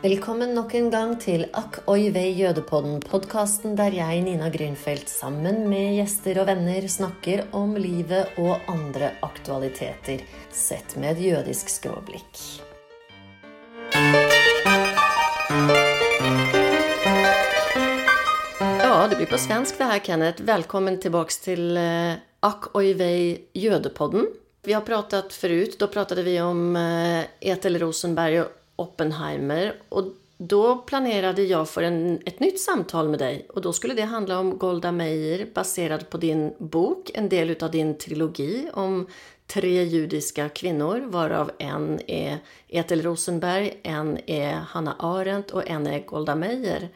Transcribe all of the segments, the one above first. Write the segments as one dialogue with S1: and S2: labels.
S1: Velkommen nok en gang til Akk oi vei jødepodden, podkasten der jeg, Nina Grünfeldt, sammen med gjester og venner snakker om livet og andre aktualiteter, sett med et jødisk skråblikk. Ja, det blir på svensk det här Kenneth. Välkommen tillbaka till eh, Ack Akk oi vei jødepodden. Vi har pratat förut, då pratade vi om eh, Ethel Rosenberg och Oppenheimer. Och då planerade jag för en, ett nytt samtal med dig och då skulle det handla om Golda Meir baserad på din bok, en del av din trilogi om tre judiska kvinnor varav en är Ethel Rosenberg, en är Hanna Arendt och en är Golda Meir.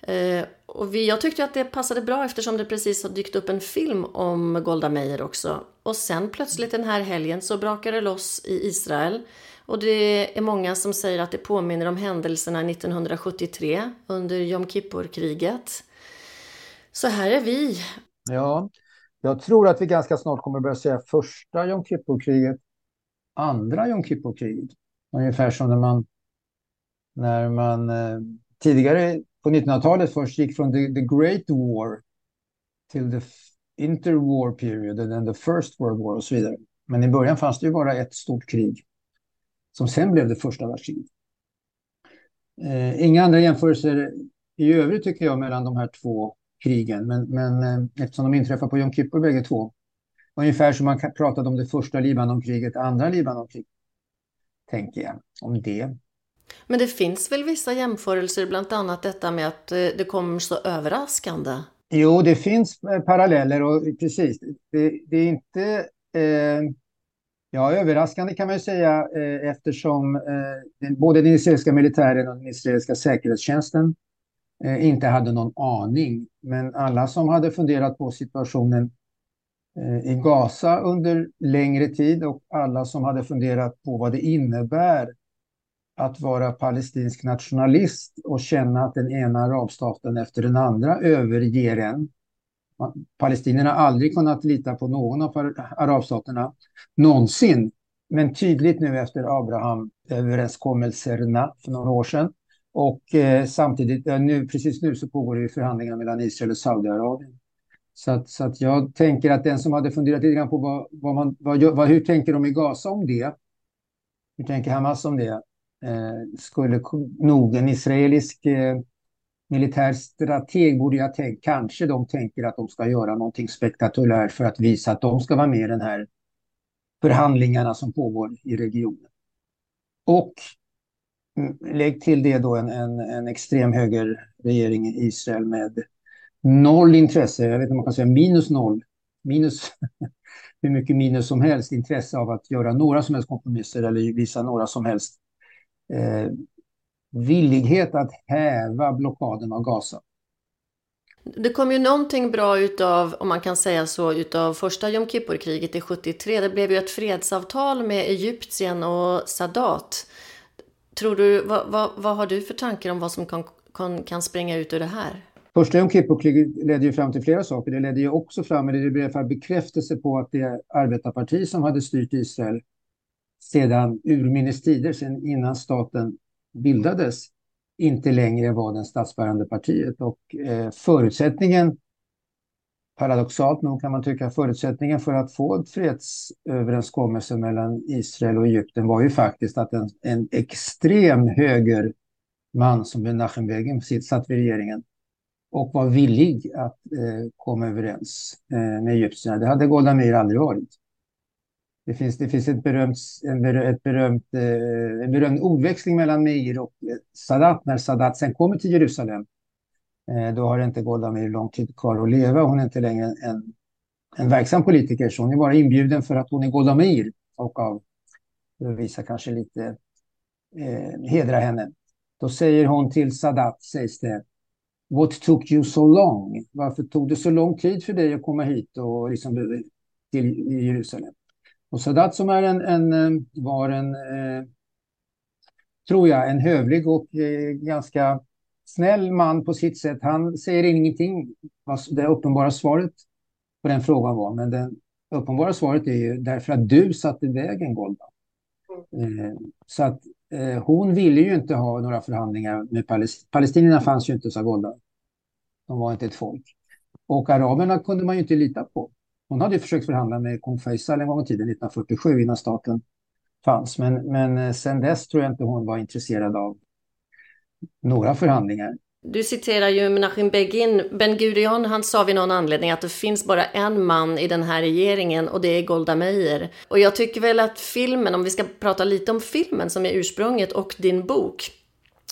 S1: Eh, och vi, jag tyckte att det passade bra eftersom det precis har dykt upp en film om Golda Meir också. Och sen plötsligt den här helgen så brakar det loss i Israel. Och det är många som säger att det påminner om händelserna 1973 under Jom Kippur-kriget. Så här är vi.
S2: Ja, jag tror att vi ganska snart kommer börja säga första Jom Kippur-kriget, andra Jom Kippur-kriget. Ungefär som när man, när man eh, tidigare på 1900-talet först gick från the, the Great War till the Interwar period and then the First World War och så vidare. Men i början fanns det ju bara ett stort krig som sen blev det första världskriget. Eh, inga andra jämförelser i övrigt tycker jag mellan de här två krigen, men, men eh, eftersom de inträffar på Jom Kippur bägge två. Ungefär som man pratade om det första Libanonkriget, andra Libanonkriget, tänker jag om det.
S1: Men det finns väl vissa jämförelser, bland annat detta med att eh, det kommer så överraskande?
S2: Jo, det finns eh, paralleller och precis, det, det är inte eh, Ja, överraskande kan man ju säga eh, eftersom eh, både den israeliska militären och den israeliska säkerhetstjänsten eh, inte hade någon aning. Men alla som hade funderat på situationen eh, i Gaza under längre tid och alla som hade funderat på vad det innebär att vara palestinsk nationalist och känna att den ena arabstaten efter den andra överger en Palestinierna har aldrig kunnat lita på någon av arabstaterna någonsin. Men tydligt nu efter Abraham-överenskommelserna för några år sedan. Och eh, samtidigt, eh, nu, precis nu så pågår det förhandlingar mellan Israel och Saudiarabien. Så att, så att jag tänker att den som hade funderat lite grann på vad, vad man, vad, vad, hur tänker de i Gaza om det? Hur tänker Hamas om det? Eh, skulle nog en israelisk eh, militär strateg borde jag tänka, kanske de tänker att de ska göra någonting spektakulärt för att visa att de ska vara med i den här förhandlingarna som pågår i regionen. Och mm, lägg till det då en, en, en extrem högerregering i Israel med noll intresse, jag vet inte om man kan säga minus noll, minus hur mycket minus som helst. Intresse av att göra några som helst kompromisser eller visa några som helst eh, villighet att häva blockaden av Gaza.
S1: Det kom ju någonting bra utav, om man kan säga så, utav första Jom Kippur-kriget i 73. Det blev ju ett fredsavtal med Egypten och Sadat. Tror du, vad, vad, vad har du för tankar om vad som kan, kan, kan springa ut ur det här?
S2: Första Jom Kippur-kriget ledde ju fram till flera saker. Det ledde ju också fram, eller det blev för bekräftelse på att det arbetarparti som hade styrt Israel sedan urminnes tider, sedan innan staten bildades inte längre var den statsbärande partiet. Och eh, förutsättningen, paradoxalt nog kan man tycka, förutsättningen för att få en fredsöverenskommelse mellan Israel och Egypten var ju faktiskt att en, en extrem högerman som Menachem Begin satt vid regeringen och var villig att eh, komma överens eh, med egyptierna. Det hade Golda Meir aldrig varit. Det finns, det finns ett berömt, en, ett berömt, eh, en berömd ordväxling mellan Meir och eh, Sadat när Sadat sen kommer till Jerusalem. Eh, då har inte Golda Meir lång tid kvar att leva. Hon är inte längre en, en verksam politiker, så hon är bara inbjuden för att hon är Golda Meir och av, för att visa kanske lite, eh, hedra henne. Då säger hon till Sadat, sägs det, What took you so long? Varför tog det så lång tid för dig att komma hit och liksom till Jerusalem? Och Sadat som är en, en eh, var en, eh, tror jag, en hövlig och eh, ganska snäll man på sitt sätt. Han säger ingenting vad det uppenbara svaret på den frågan var. Men det uppenbara svaret är ju därför att du satte vägen, Golda. Eh, så att eh, hon ville ju inte ha några förhandlingar med palestinierna. Palestinierna fanns ju inte, sa Golda. De var inte ett folk. Och araberna kunde man ju inte lita på. Hon hade ju försökt förhandla med kung Faisal en gång i tiden, 1947, innan staten fanns. Men, men eh, sen dess tror jag inte hon var intresserad av några förhandlingar.
S1: Du citerar ju Menachem Begin. Ben Gurion han sa vid någon anledning att det finns bara en man i den här regeringen och det är Golda Meir. Och jag tycker väl att filmen, om vi ska prata lite om filmen som är ursprunget och din bok,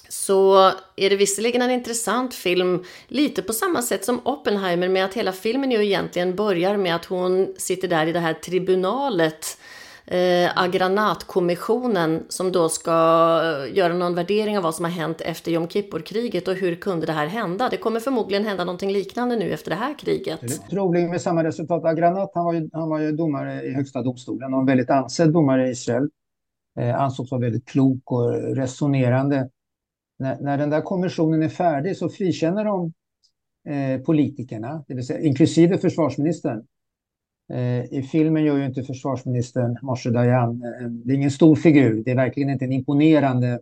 S1: så är det visserligen en intressant film, lite på samma sätt som Oppenheimer, med att hela filmen ju egentligen börjar med att hon sitter där i det här tribunalet eh, Agranatkommissionen som då ska eh, göra någon värdering av vad som har hänt efter Jom Kippur-kriget och hur kunde det här hända? Det kommer förmodligen hända någonting liknande nu efter det här kriget.
S2: Troligen med samma resultat. Agranat han var, ju, han var ju domare i högsta domstolen och en väldigt ansedd domare i Israel. Eh, ansågs vara väldigt klok och resonerande. När, när den där kommissionen är färdig så frikänner de eh, politikerna, det vill säga inklusive försvarsministern. Eh, I filmen gör ju inte försvarsministern Moshe Dayan, eh, det är ingen stor figur, det är verkligen inte en imponerande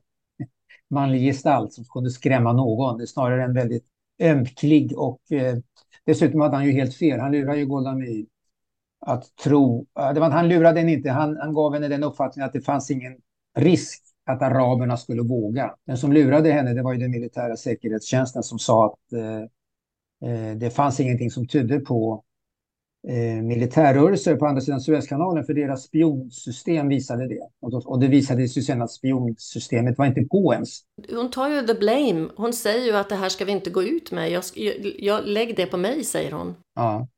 S2: manlig gestalt som kunde skrämma någon. Det är snarare en väldigt ömklig och eh, dessutom hade han ju helt fel. Han lurade ju Golda Meir att tro, det var, han lurade henne inte, han, han gav henne den uppfattningen att det fanns ingen risk att araberna skulle våga. Den som lurade henne det var ju den militära säkerhetstjänsten som sa att eh, det fanns ingenting som tydde på eh, militärrörelser på andra sidan Suezkanalen för deras spionsystem visade det. Och, då, och det visade sig sen att spionsystemet var inte på ens.
S1: Hon tar ju the blame. Hon säger ju att det här ska vi inte gå ut med. Jag, jag, jag lägg det på mig, säger hon.
S2: Ja.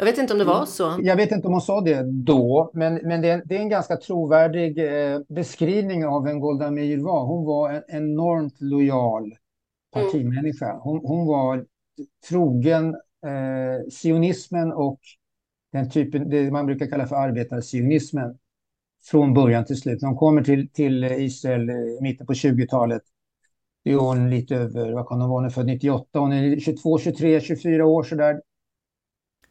S1: Jag vet inte om det var så.
S2: Jag vet inte om hon sa det då, men, men det, det är en ganska trovärdig eh, beskrivning av vem Golda Meir var. Hon var en enormt lojal partimänniska. Hon, hon var trogen eh, sionismen och den typen, det man brukar kalla för arbetarsionismen från början till slut. När hon kommer till, till Israel i mitten på 20-talet, det är hon lite över, vad kan hon vara, hon är född 98, hon är 22, 23, 24 år sådär.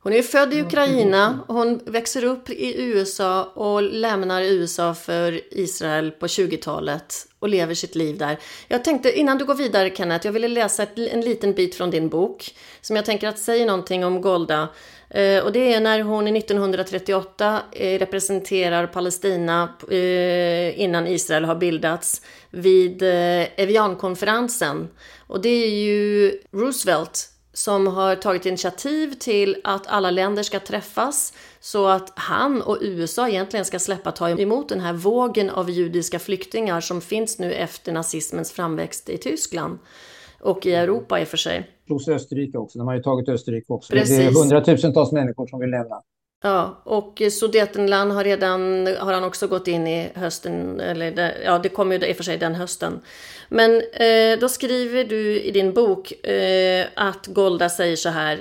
S1: Hon är född i Ukraina, hon växer upp i USA och lämnar USA för Israel på 20-talet och lever sitt liv där. Jag tänkte innan du går vidare Kenneth, jag ville läsa ett, en liten bit från din bok som jag tänker att säga någonting om Golda. Eh, och det är när hon 1938 eh, representerar Palestina eh, innan Israel har bildats vid eh, Eviankonferensen. Och det är ju Roosevelt som har tagit initiativ till att alla länder ska träffas så att han och USA egentligen ska släppa ta emot den här vågen av judiska flyktingar som finns nu efter nazismens framväxt i Tyskland och i Europa i och för sig.
S2: Plus Österrike också, de har ju tagit Österrike också. Precis. Det är hundratusentals människor som vill lämna.
S1: Ja, och Sudetenland har redan, har han också gått in i hösten, eller ja, det kommer ju i och för sig den hösten. Men eh, då skriver du i din bok eh, att Golda säger så här.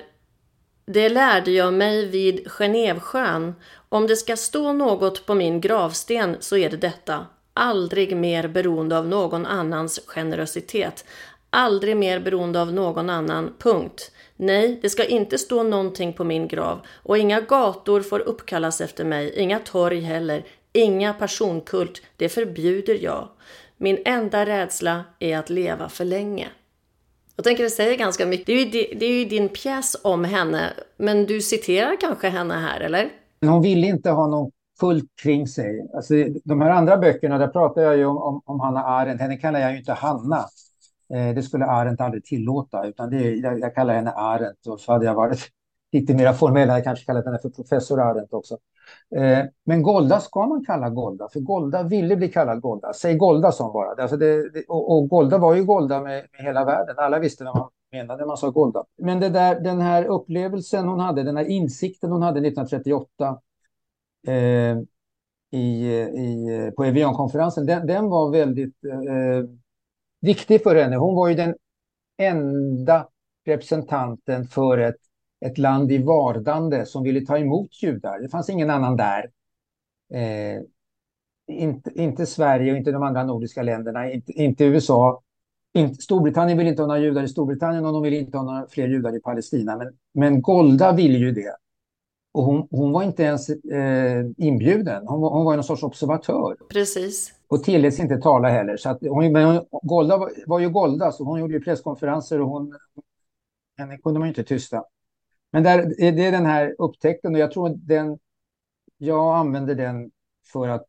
S1: Det lärde jag mig vid Genevsjön. Om det ska stå något på min gravsten så är det detta. Aldrig mer beroende av någon annans generositet. Aldrig mer beroende av någon annan, punkt. Nej, det ska inte stå någonting på min grav och inga gator får uppkallas efter mig, inga torg heller, inga personkult, det förbjuder jag. Min enda rädsla är att leva för länge. Jag tänker det säger ganska mycket. Det är, ju, det är ju din pjäs om henne, men du citerar kanske henne här, eller?
S2: Hon ville inte ha någon fullt kring sig. Alltså, de här andra böckerna, där pratar jag ju om, om, om Hanna Arendt. Henne kallar jag ju inte Hanna. Eh, det skulle Arendt aldrig tillåta, utan det, jag, jag kallar henne Arendt. Och så hade jag varit lite mer formell, jag kanske kallat henne för professor Arendt också. Eh, men Golda ska man kalla Golda, för Golda ville bli kallad Golda. Säg Golda som bara. Alltså det, det, och, och, Golda var ju Golda med, med, hela världen. Alla visste vad man menade när man sa Golda. Men det där, den här upplevelsen hon hade, den här insikten hon hade 1938 eh, i, i, på Evian-konferensen, den, den, var väldigt eh, viktig för henne. Hon var ju den enda representanten för ett, ett land i vardande som ville ta emot judar. Det fanns ingen annan där. Eh, inte, inte Sverige och inte de andra nordiska länderna, inte, inte USA. Inte, Storbritannien vill inte ha några judar i Storbritannien och de vill inte ha några fler judar i Palestina. Men, men Golda ville ju det. Och hon, hon var inte ens eh, inbjuden. Hon var, hon var någon sorts observatör.
S1: Precis.
S2: Och tilläts inte tala heller. Så att hon, men hon, Golda var, var, ju Golda, så hon gjorde ju presskonferenser och hon, henne kunde man ju inte tysta. Men där, det är den här upptäckten och jag tror den, jag använder den för att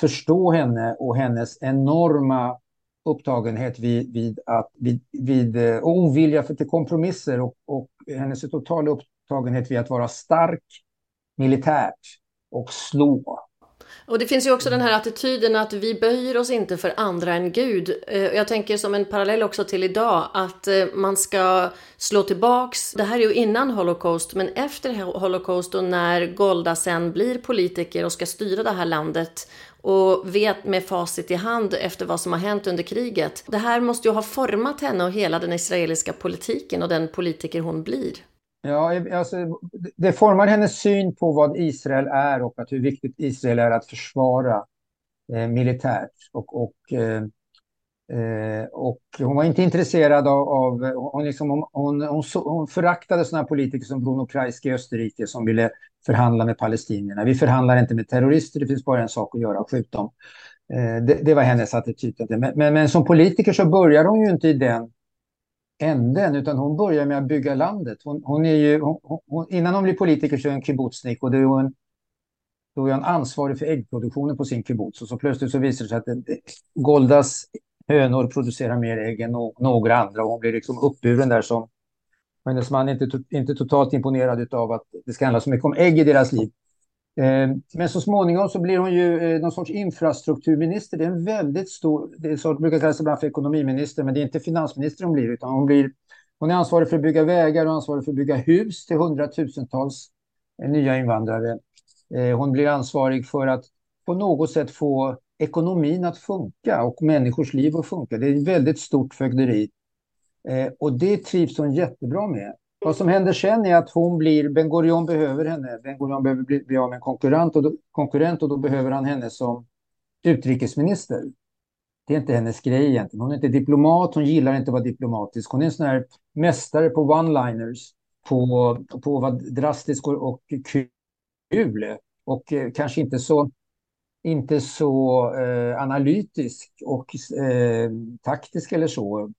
S2: förstå henne och hennes enorma upptagenhet vid, vid, att, vid, vid och eh, ovilja för till kompromisser och, och hennes totala upptagenhet vid att vara stark militärt och slå.
S1: Och det finns ju också den här attityden att vi böjer oss inte för andra än Gud. Eh, jag tänker som en parallell också till idag att eh, man ska slå tillbaks. Det här är ju innan Holocaust, men efter Holocaust och när Golda sen blir politiker och ska styra det här landet och vet med facit i hand efter vad som har hänt under kriget. Det här måste ju ha format henne och hela den israeliska politiken och den politiker hon blir.
S2: Ja, alltså, det formar hennes syn på vad Israel är och att hur viktigt Israel är att försvara eh, militärt. Och, och, eh, eh och hon var inte intresserad av... av hon, liksom, hon, hon, hon, hon föraktade sådana politiker som Bruno Kreisky i Österrike som ville förhandla med palestinierna. Vi förhandlar inte med terrorister, det finns bara en sak att göra, skjut dem. Eh, det, det, var hennes attityd. Men, men, men, som politiker så börjar hon ju inte i den änden, utan hon börjar med att bygga landet. Hon, hon är ju, hon, innan hon blir politiker så är hon kibbutznik och då är hon, då är hon ansvarig för äggproduktionen på sin kibbutz. Och så plötsligt så visar det sig att det, Goldas hönor producerar mer ägg än no, några andra och hon blir liksom uppburen där som hennes man är inte, inte totalt imponerad av att det ska handla så mycket om ägg i deras liv. Eh, men så småningom så blir hon ju eh, någon sorts infrastrukturminister. Det är en väldigt stor, det är så, brukar kallas ibland för ekonomiminister, men det är inte finansminister hon blir, utan hon blir hon är ansvarig för att bygga vägar och ansvarig för att bygga hus till hundratusentals eh, nya invandrare. Hon blir ansvarig för att på något sätt få ekonomin att funka och människors liv att funka. Det är ett väldigt stort fögderi. Och det trivs hon jättebra med. Vad som händer sen är att hon blir, Ben Gurion behöver henne. Ben Gurion behöver bli, bli av med en konkurrent och, då, konkurrent och då behöver han henne som utrikesminister. Det är inte hennes grej egentligen. Hon är inte diplomat, hon gillar inte att vara diplomatisk. Hon är en sån här mästare på one-liners, på, på att vara drastisk och, och kul. Och eh, kanske inte så, inte så eh, analytisk och eh, taktisk eller så.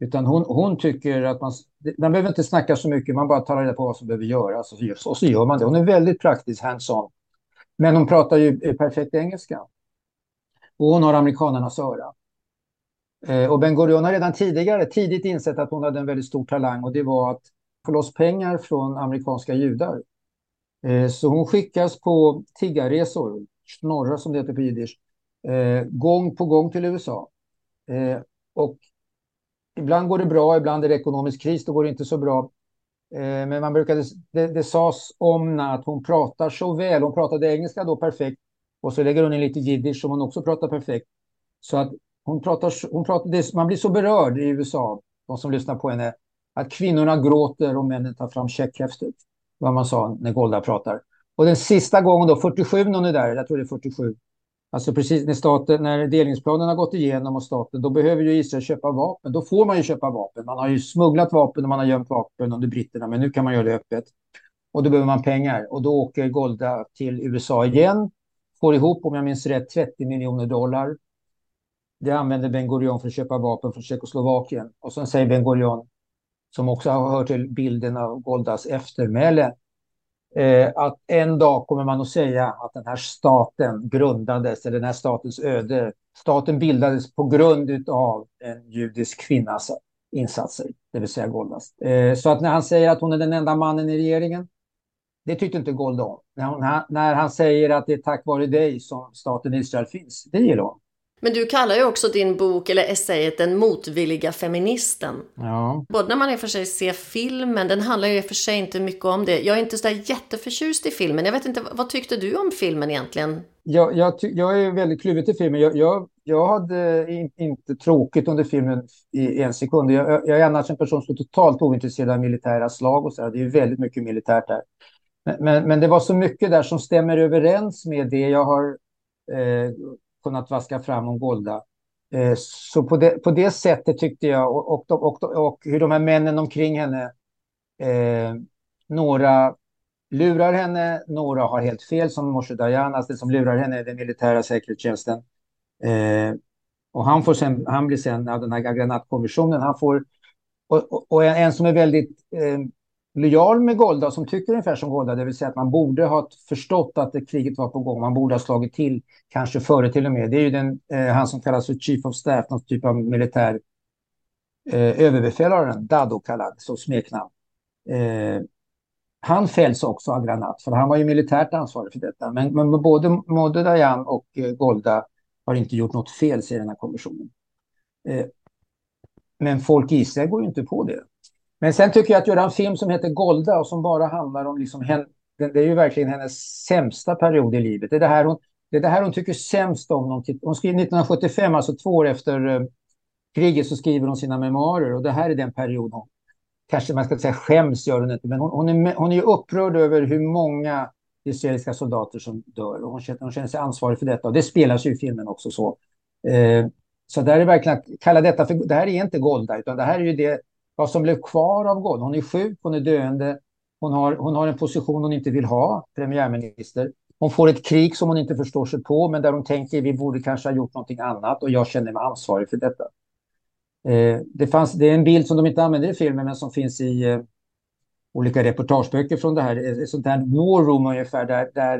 S2: Utan hon, hon tycker att man, man behöver inte snacka så mycket, man bara tar reda på vad som behöver göras och så, och så gör man det. Hon är väldigt praktisk, hands-on. Men hon pratar ju eh, perfekt engelska. Och hon har amerikanernas öra. Eh, och Ben Gurion har redan tidigare, tidigt insett att hon hade en väldigt stor talang och det var att få loss pengar från amerikanska judar. Eh, så hon skickas på tiggarresor, snorra som det heter på jiddisch, eh, gång på gång till USA. Eh, och ibland går det bra, ibland är det ekonomisk kris, då går det inte så bra. Eh, men man brukade, det, det sades om att hon pratar så väl, hon pratade engelska då perfekt och så lägger hon in lite jiddisch som hon också pratar perfekt. Så att hon pratar, hon pratar, det, man blir så berörd i USA, de som lyssnar på henne, att kvinnorna gråter och männen tar fram checkhäftet. Vad man sa när Golda pratar. Och den sista gången då, 47 hon är där, jag tror det är 47, Alltså precis när, staten, när delningsplanen har gått igenom och staten, då behöver ju Israel köpa vapen. Då får man ju köpa vapen. Man har ju smugglat vapen och man har gömt vapen under britterna, men nu kan man göra det öppet. Och då behöver man pengar. Och då åker Golda till USA igen, får ihop, om jag minns rätt, 30 miljoner dollar. Det använder Ben Gurion för att köpa vapen från Tjeckoslovakien. Och sen säger Ben Gurion, som också har hört till bilden av Goldas eftermäle, eh, att en dag kommer man att säga att den här staten grundades, eller den här statens öde, staten bildades på grund av en judisk kvinnas insatser, det vill säga Goldas. Eh, så att när han säger att hon är den enda mannen i regeringen, det tyckte inte Golda om. När, hon, när han säger att det är tack vare dig som staten Israel finns, det gillar hon.
S1: Men du kallar ju också din bok eller essayet Den motvilliga feministen.
S2: Ja.
S1: Både när man i och för sig ser filmen, den handlar ju i och för sig inte mycket om det. Jag är inte så där jätteförtjust i filmen. Jag vet inte, vad tyckte du om filmen egentligen?
S2: Jag, jag, jag är väldigt kluven till filmen. Jag, jag, jag hade in, inte tråkigt under filmen i en sekund. Jag, jag är annars en person som är totalt ointresserad av militära slag och så. Här. Det är väldigt mycket militärt där. Men, men, men, det var så mycket där som stämmer överens med det jag har eh, kunnat vaska fram om Golda. Eh, så på det, på det sättet tyckte jag, och, och, och, och hur de här männen omkring henne, eh, några lurar henne. Några har helt fel som Moshe Dayan, alltså det som lurar henne är den militära säkerhetstjänsten. Eh, och han, får sen, han blir sen av den här granatkommissionen, han får, och, och, och en, som är väldigt eh, lojal med Golda, som tycker ungefär som Golda, det vill säga att man borde ha förstått att det, kriget var på gång, man borde ha slagit till, kanske före till och med. Det är ju den, eh, han som kallas för Chief of Staff, någon typ av militär eh, överbefälhavaren, Dado kallad, så smeknamn. Eh, han fälls också av granat, för han var ju militärt ansvarig för detta. Men, men både, både Dayan och eh, Golda har inte gjort något fel, säger den här kommissionen. Eh, men folk i Israel går ju inte på det. Men sen tycker jag att göra en film som heter Golda och som bara handlar om liksom henne, det är ju verkligen hennes sämsta period i livet. Det är det här hon, det är det här hon tycker sämst om. Hon, hon skriver 1975, alltså två år efter eh, kriget, så skriver hon sina memoarer och det här är den period hon, kanske man ska säga skäms gör hon inte, men hon, hon, är, hon är upprörd över hur många israeliska soldater som dör och hon känner, hon känner sig ansvarig för detta och det spelas ju i filmen också så. Eh, så där är verkligen att kalla detta för, det här är inte Golda utan det här är ju det vad som blev kvar av Golda. Hon är sjuk, hon är döende, hon har, hon har en position hon inte vill ha, premiärminister. Hon får ett krig som hon inte förstår sig på, men där hon tänker vi borde kanske ha gjort någonting annat och jag känner mig ansvarig för detta. Eh, det, fanns, det är en bild som de inte använder i filmen, men som finns i eh, olika reportageböcker från det här. Ett sånt där war room ungefär, där, där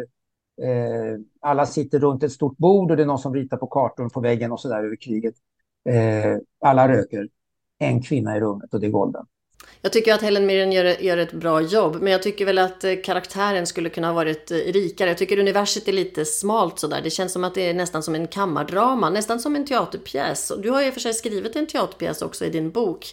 S2: eh, alla sitter runt ett stort bord och det är någon som ritar på kartor på väggen och så där över kriget. Eh, alla röker en kvinna i rummet och det är Golden.
S1: Jag tycker att Helen Mirren gör, gör ett bra jobb, men jag tycker väl att eh, karaktären skulle kunna ha varit eh, rikare. Jag tycker universet är lite smalt sådär. Det känns som att det är nästan som en kammardrama, nästan som en teaterpjäs. Du har ju för sig skrivit en teaterpjäs också i din bok.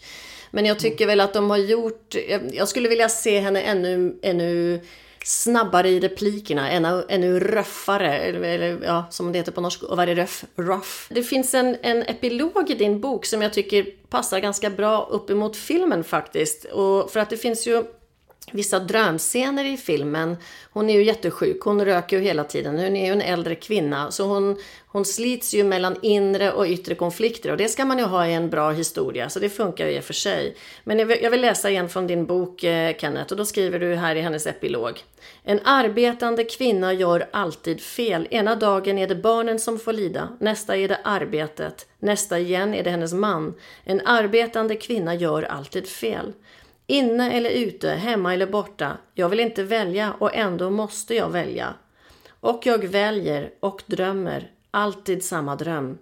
S1: Men jag tycker väl att de har gjort, jag skulle vilja se henne ännu, ännu snabbare i replikerna, ännu, ännu röffare, eller, ja, som det heter på norska, och vad är röff? Rough. Det finns en, en epilog i din bok som jag tycker passar ganska bra uppemot filmen faktiskt. Och för att det finns ju vissa drömscener i filmen. Hon är ju jättesjuk, hon röker ju hela tiden. Hon är ju en äldre kvinna, så hon, hon slits ju mellan inre och yttre konflikter och det ska man ju ha i en bra historia, så det funkar ju i och för sig. Men jag vill läsa igen från din bok, eh, Kenneth, och då skriver du här i hennes epilog. En arbetande kvinna gör alltid fel. Ena dagen är det barnen som får lida, nästa är det arbetet, nästa igen är det hennes man. En arbetande kvinna gör alltid fel. Inne eller ute, hemma eller borta. Jag vill inte välja och ändå måste jag välja. Och jag väljer och drömmer, alltid samma dröm.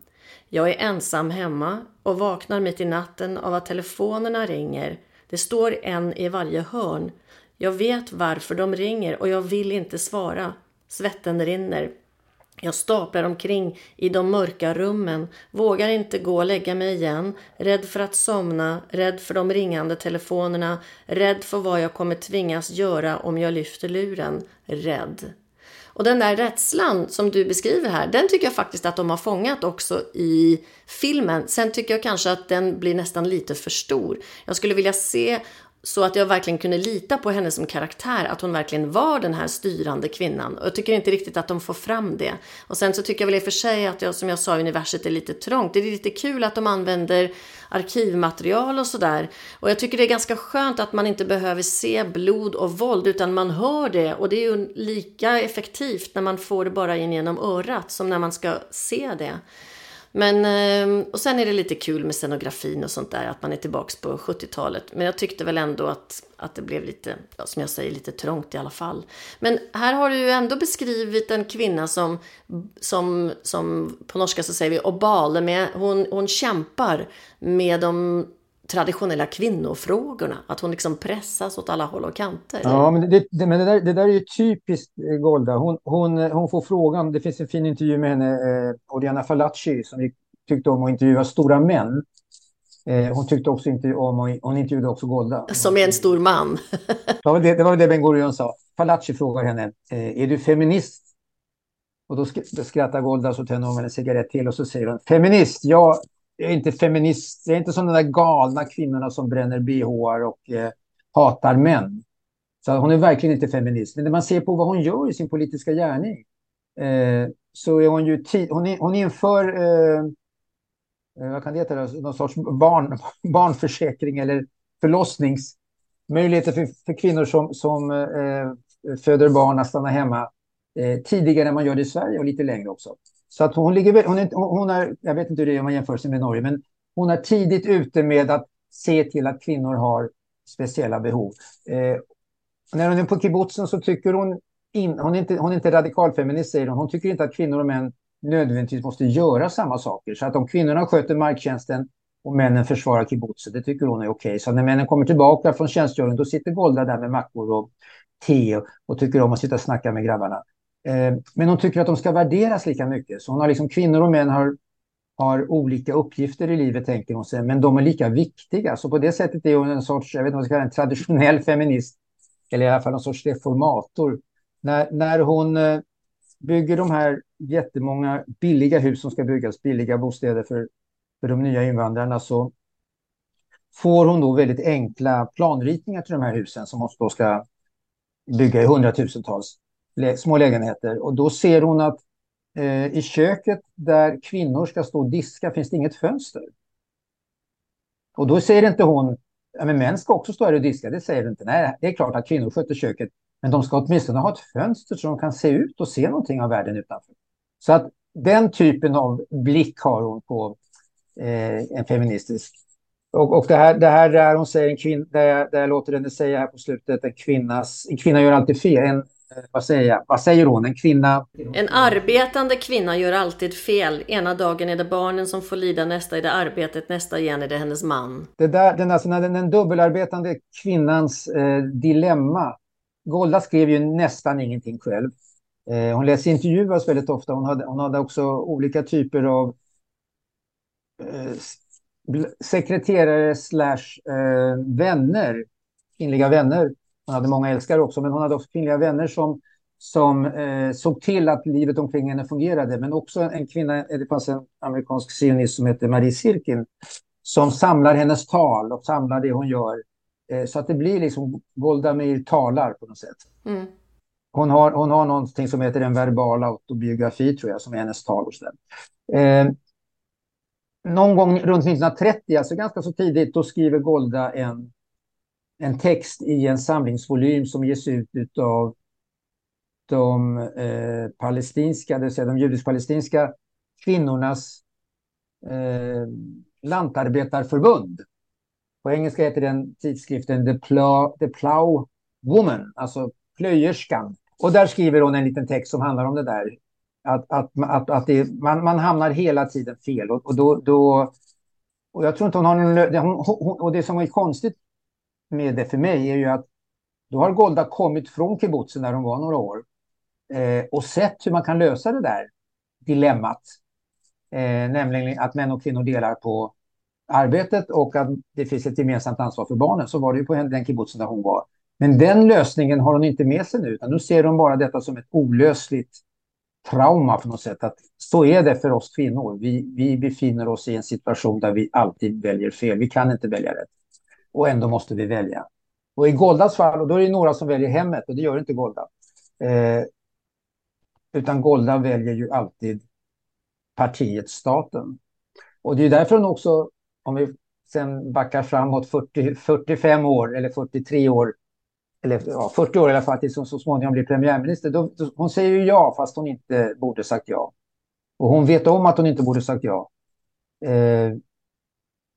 S1: Jag är ensam hemma och vaknar mitt i natten av att telefonerna ringer. Det står en i varje hörn. Jag vet varför de ringer och jag vill inte svara. Svetten rinner. Jag staplar omkring i de mörka rummen, vågar inte gå och lägga mig igen, rädd för att somna, rädd för de ringande telefonerna, rädd för vad jag kommer tvingas göra om jag lyfter luren, rädd. Och den där rädslan som du beskriver här, den tycker jag faktiskt att de har fångat också i filmen. Sen tycker jag kanske att den blir nästan lite för stor. Jag skulle vilja se så att jag verkligen kunde lita på henne som karaktär, att hon verkligen var den här styrande kvinnan. Och jag tycker inte riktigt att de får fram det. Och sen så tycker jag väl i och för sig att jag, som jag sa, universet är lite trångt. Det är lite kul att de använder arkivmaterial och sådär. Och jag tycker det är ganska skönt att man inte behöver se blod och våld, utan man hör det. Och det är ju lika effektivt när man får det bara in genom örat som när man ska se det. Men, ehm, och sen är det lite kul med scenografin och sånt där, att man är tillbaks på 70-talet. Men jag tyckte väl ändå att, att det blev lite, som jag säger, lite trångt i alla fall. Men här har du ju ändå beskrivit en kvinna som, som, som på norska så säger vi obale, med, hon, hon kämpar med de traditionella kvinnofrågorna. Att hon liksom pressas åt alla håll och kanter.
S2: Ja, men det, det, men det, där, det där är ju typiskt eh, Golda. Hon, hon, hon får frågan, det finns en fin intervju med henne, eh, Oriana Falacci, som vi tyckte om att intervjua stora män. Eh, hon tyckte också inte om, hon intervjuade också Golda.
S1: Som är en stor man.
S2: ja, det, det var det Ben Gurion sa. Falacci frågar henne, eh, är du feminist? Och då skrattar Golda så tänder hon en cigarett till och så säger hon, feminist, ja, jag är inte feminist. Jag är inte som de där galna kvinnorna som bränner bh och eh, hatar män. Så hon är verkligen inte feminist. Men när man ser på vad hon gör i sin politiska gärning eh, så är hon ju... Hon, är, hon inför... Eh, eh, vad kan det heta? Någon sorts barn, barnförsäkring eller förlossningsmöjligheter för, för kvinnor som, som eh, eh, föder barn, att stanna hemma eh, tidigare än man gör det i Sverige och lite längre också. Så att hon ligger hon är, hon är, jag vet inte hur det är om man jämför sig med Norge, men hon är tidigt ute med att se till att kvinnor har speciella behov. Eh, när hon är på kibbutzen så tycker hon, in, hon, är inte, hon är inte radikalfeminist säger hon, hon tycker inte att kvinnor och män nödvändigtvis måste göra samma saker. Så att om kvinnorna sköter marktjänsten och männen försvarar kibbutzen, det tycker hon är okej. Okay. Så när männen kommer tillbaka från tjänstgöring, då sitter Golda där med mackor och te och, och tycker om att sitta och snacka med grabbarna. Eh, men hon tycker att de ska värderas lika mycket. Så hon har liksom, kvinnor och män har, har olika uppgifter i livet, tänker hon sig, men de är lika viktiga. Så på det sättet är hon en sorts, jag vet inte vad man ska kalla en traditionell feminist, eller i alla fall en sorts reformator. När, när hon eh, bygger de här jättemånga billiga hus som ska byggas, billiga bostäder för, för de nya invandrarna, så får hon då väldigt enkla planritningar till de här husen som hon då ska bygga i hundratusentals små lägenheter. Och då ser hon att eh, i köket där kvinnor ska stå och diska finns det inget fönster. Och då säger inte hon, ja, men män ska också stå här och diska. Det säger inte. Nej, det är klart att kvinnor sköter köket. Men de ska åtminstone ha ett fönster så de kan se ut och se någonting av världen utanför. Så att den typen av blick har hon på eh, en feministisk. Och, och det, här, det här där hon säger, en kvinna, där, jag, där jag låter henne säga här på slutet, en, kvinnas, en kvinna gör alltid fel. En, vad säger, vad säger hon, en kvinna?
S1: En arbetande kvinna gör alltid fel. Ena dagen är det barnen som får lida, nästa är det arbetet, nästa igen är det hennes man.
S2: Det där, den, alltså, den, den dubbelarbetande kvinnans eh, dilemma. Golda skrev ju nästan ingenting själv. Eh, hon lät intervjuas väldigt ofta. Hon hade, hon hade också olika typer av eh, sekreterare slash eh, vänner, kvinnliga vänner hon hade många älskare också, men hon hade också kvinnliga vänner som, som eh, såg till att livet omkring henne fungerade. Men också en kvinna, eh, det fanns en amerikansk sionist som heter Marie Sirkin, som samlar hennes tal och samlar det hon gör. Eh, så att det blir liksom Golda Meir talar på något sätt. Mm. Hon, har, hon har någonting som heter en verbal autobiografi, tror jag, som är hennes tal. Och så eh, någon gång runt 1930, alltså ganska så tidigt, då skriver Golda en en text i en samlingsvolym som ges ut av de eh, palestinska, det vill säga de judisk-palestinska kvinnornas eh, lantarbetarförbund. På engelska heter den tidskriften The Plow, The Plow Woman, alltså plöjerskan. Och där skriver hon en liten text som handlar om det där. Att, att, att, att det, man, man hamnar hela tiden fel. Och, och då, då, och jag tror inte hon har någon... Hon, hon, och det som är konstigt med det för mig är ju att då har Golda kommit från kibbutzen där hon var några år eh, och sett hur man kan lösa det där dilemmat. Eh, nämligen att män och kvinnor delar på arbetet och att det finns ett gemensamt ansvar för barnen. Så var det ju på den kibbutzen där hon var. Men den lösningen har hon inte med sig nu, utan nu ser hon bara detta som ett olösligt trauma på något sätt. Att så är det för oss kvinnor. Vi, vi befinner oss i en situation där vi alltid väljer fel. Vi kan inte välja rätt och ändå måste vi välja. Och i Goldas fall, och då är det några som väljer hemmet och det gör inte Golda. Eh, utan Golda väljer ju alltid partiet staten. Och det är därför hon också, om vi sen backar framåt 40, 45 år eller 43 år, eller ja, 40 år i alla fall, tills hon så småningom blir premiärminister. Då, då, hon säger ju ja fast hon inte borde sagt ja. Och hon vet om att hon inte borde sagt ja. Eh,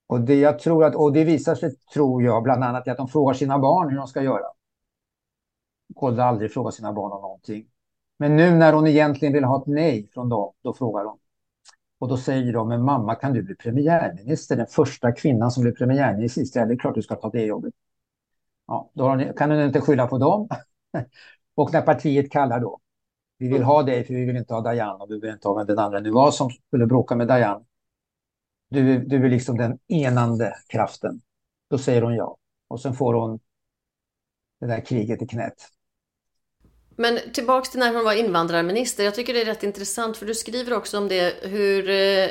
S2: och det, jag tror att, och det visar sig, tror jag, bland annat i att de frågar sina barn hur de ska göra. Kolda aldrig frågar sina barn om någonting. Men nu när hon egentligen vill ha ett nej från dem, då frågar hon. Och då säger de, men mamma kan du bli premiärminister? Den första kvinnan som blir premiärminister i Israel, det är klart du ska ta det jobbet. Ja, då kan hon inte skylla på dem. och när partiet kallar då, vi vill ha dig för vi vill inte ha Dayan och vi vill inte ha vem den andra nu var som skulle bråka med Dayan. Du, du är liksom den enande kraften. Då säger hon ja. Och sen får hon det där kriget i knät.
S1: Men tillbaks till när hon var invandrarminister. Jag tycker det är rätt intressant för du skriver också om det hur eh,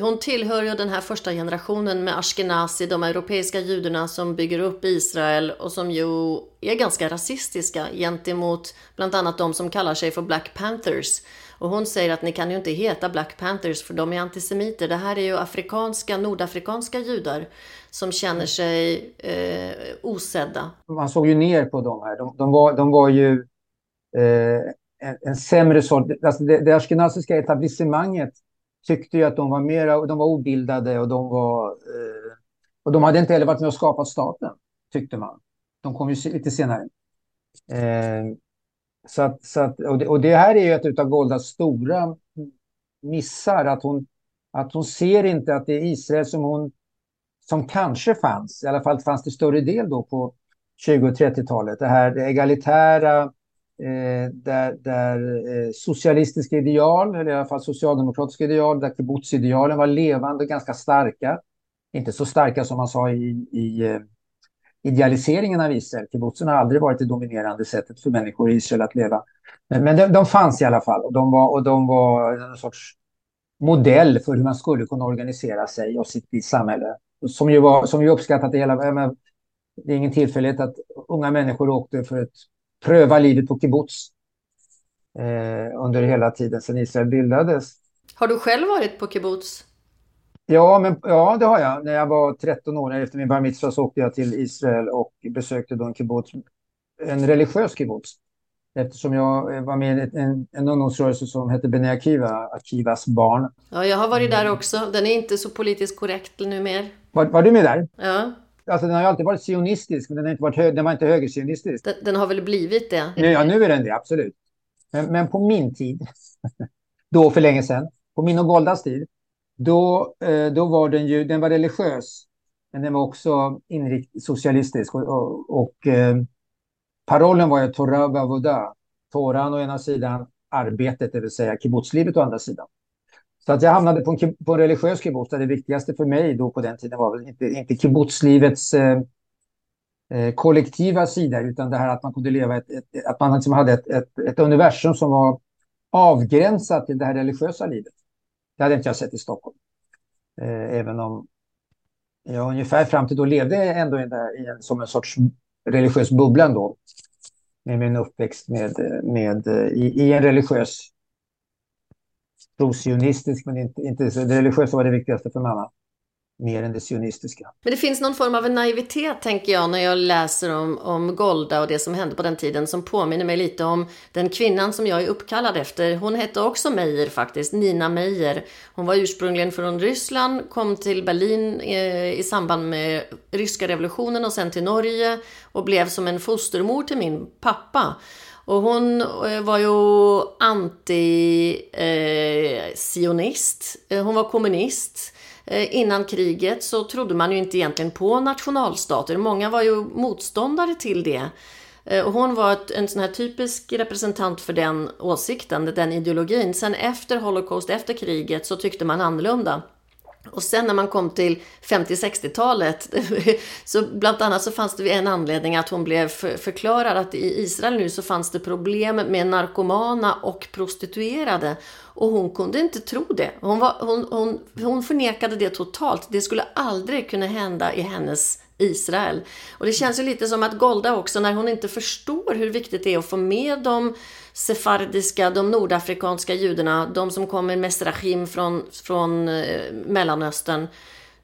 S1: hon tillhör ju den här första generationen med Ashkenazi, de europeiska judarna som bygger upp Israel och som ju är ganska rasistiska gentemot bland annat de som kallar sig för Black Panthers. Och hon säger att ni kan ju inte heta Black Panthers för de är antisemiter. Det här är ju afrikanska, nordafrikanska judar som känner sig eh, osedda.
S2: Man såg ju ner på dem här. De, de, var, de var ju eh, en, en sämre sort. Alltså det, det ashkenaziska etablissemanget tyckte ju att de var mera, de var obildade och de var eh, och de hade inte heller varit med och skapat staten, tyckte man. De kom ju lite senare. Eh, så att, så att, och, det, och det här är ju ett av Goldas stora missar, att hon, att hon ser inte att det är Israel som hon som kanske fanns, i alla fall fanns det större del då på 20 och 30-talet. Det här det egalitära, eh, där, där eh, socialistiska ideal, eller i alla fall socialdemokratiska ideal, där kibbutz-idealen var levande och ganska starka. Inte så starka som man sa i, i eh, idealiseringen av Israel. Kibbutzen har aldrig varit det dominerande sättet för människor i Israel att leva. Men, de, de, fanns i alla fall och de var, och de var en sorts modell för hur man skulle kunna organisera sig och sitt samhälle. Som ju, var, som ju uppskattat det hela. Men, det är ingen tillfällighet att unga människor åkte för att pröva livet på kibbutz eh, under hela tiden sedan Israel bildades.
S1: Har du själv varit på kibbutz?
S2: Ja, men, ja, det har jag. När jag var 13 år, efter min bar mitzvah, så åkte jag till Israel och besökte då en kibbutz, en religiös kibbutz. Eftersom jag var med i en, en ungdomsrörelse som hette Bene Akiva, Akivas barn.
S1: Ja, jag har varit där också. Den är inte så politiskt korrekt numera.
S2: Var, var du med där?
S1: Ja.
S2: Alltså den har ju alltid varit sionistisk, men den, har inte varit hö- den var inte högersionistisk.
S1: Den, den har väl blivit det?
S2: Nu, ja, nu är den det, absolut. Men, men på min tid, då för länge sedan, på min och Goldas tid, då, eh, då var den ju, den var religiös, men den var också inrikt socialistisk. Och, och, och eh, parollen var ju Torah Bavoda, Toran å ena sidan, arbetet, det vill säga kibbutzlivet å andra sidan. Så att jag hamnade på en, på en religiös kibbutz där det viktigaste för mig då på den tiden var väl inte, inte kibbutzlivets eh, eh, kollektiva sida utan det här att man kunde leva ett, ett att man liksom hade ett, ett, ett, universum som var avgränsat till det här religiösa livet. Det hade inte jag sett i Stockholm. Eh, även om jag ungefär fram till då levde jag ändå i där, i en, som en sorts religiös bubbla ändå. Med min uppväxt med, med, i, i en religiös trosionistisk, men inte, inte så. Det religiösa var det viktigaste för mamma. Mer än det sionistiska.
S1: Men det finns någon form av en naivitet, tänker jag, när jag läser om, om Golda och det som hände på den tiden, som påminner mig lite om den kvinnan som jag är uppkallad efter. Hon hette också Meijer faktiskt, Nina Meijer. Hon var ursprungligen från Ryssland, kom till Berlin eh, i samband med ryska revolutionen och sen till Norge och blev som en fostermor till min pappa. Och hon eh, var ju anti-sionist. Eh, eh, hon var kommunist. Eh, innan kriget så trodde man ju inte egentligen på nationalstater. Många var ju motståndare till det. Eh, och hon var ett, en sån här typisk representant för den åsikten, den ideologin. Sen efter Holocaust, efter kriget, så tyckte man annorlunda. Och sen när man kom till 50-60-talet, så bland annat så fanns det en anledning att hon blev förklarad att i Israel nu så fanns det problem med narkomana och prostituerade. Och hon kunde inte tro det. Hon, var, hon, hon, hon förnekade det totalt. Det skulle aldrig kunna hända i hennes Israel. Och det känns ju lite som att Golda också, när hon inte förstår hur viktigt det är att få med dem sefardiska, de nordafrikanska judarna, de som kommer med Mesrachim från, från eh, Mellanöstern,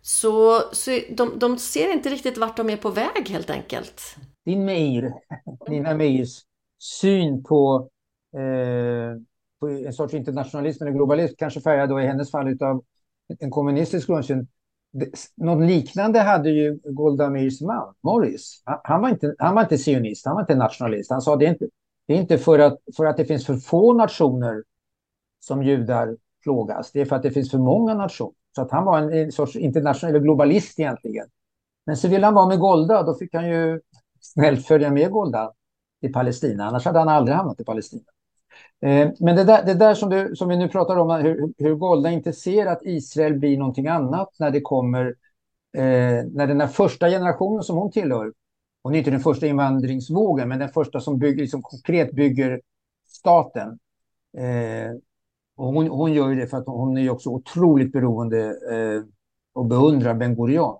S1: så, så de, de ser inte riktigt vart de är på väg helt enkelt.
S2: Din Meir, din Meirs syn på, eh, på en sorts internationalism eller globalism, kanske färgad då i hennes fall av en kommunistisk grundsyn, något liknande hade ju Golda Meirs man, Morris. Han var, inte, han var inte sionist, han var inte nationalist. Han sa det är inte, det är inte för att, för att det finns för få nationer som judar plågas. Det är för att det finns för många nationer. Så att han var en, en sorts internationell globalist egentligen. Men så ville han vara med Golda, då fick han ju snällt följa med Golda till Palestina. Annars hade han aldrig hamnat i Palestina. Eh, men det där, det där som, du, som vi nu pratar om, hur, hur Golda inte ser att Israel blir någonting annat när det kommer, eh, när den här första generationen som hon tillhör, hon är inte den första invandringsvågen, men den första som bygger, liksom konkret bygger staten. Eh, och hon, hon gör det för att hon är också otroligt beroende eh, och beundrar Ben Gurion.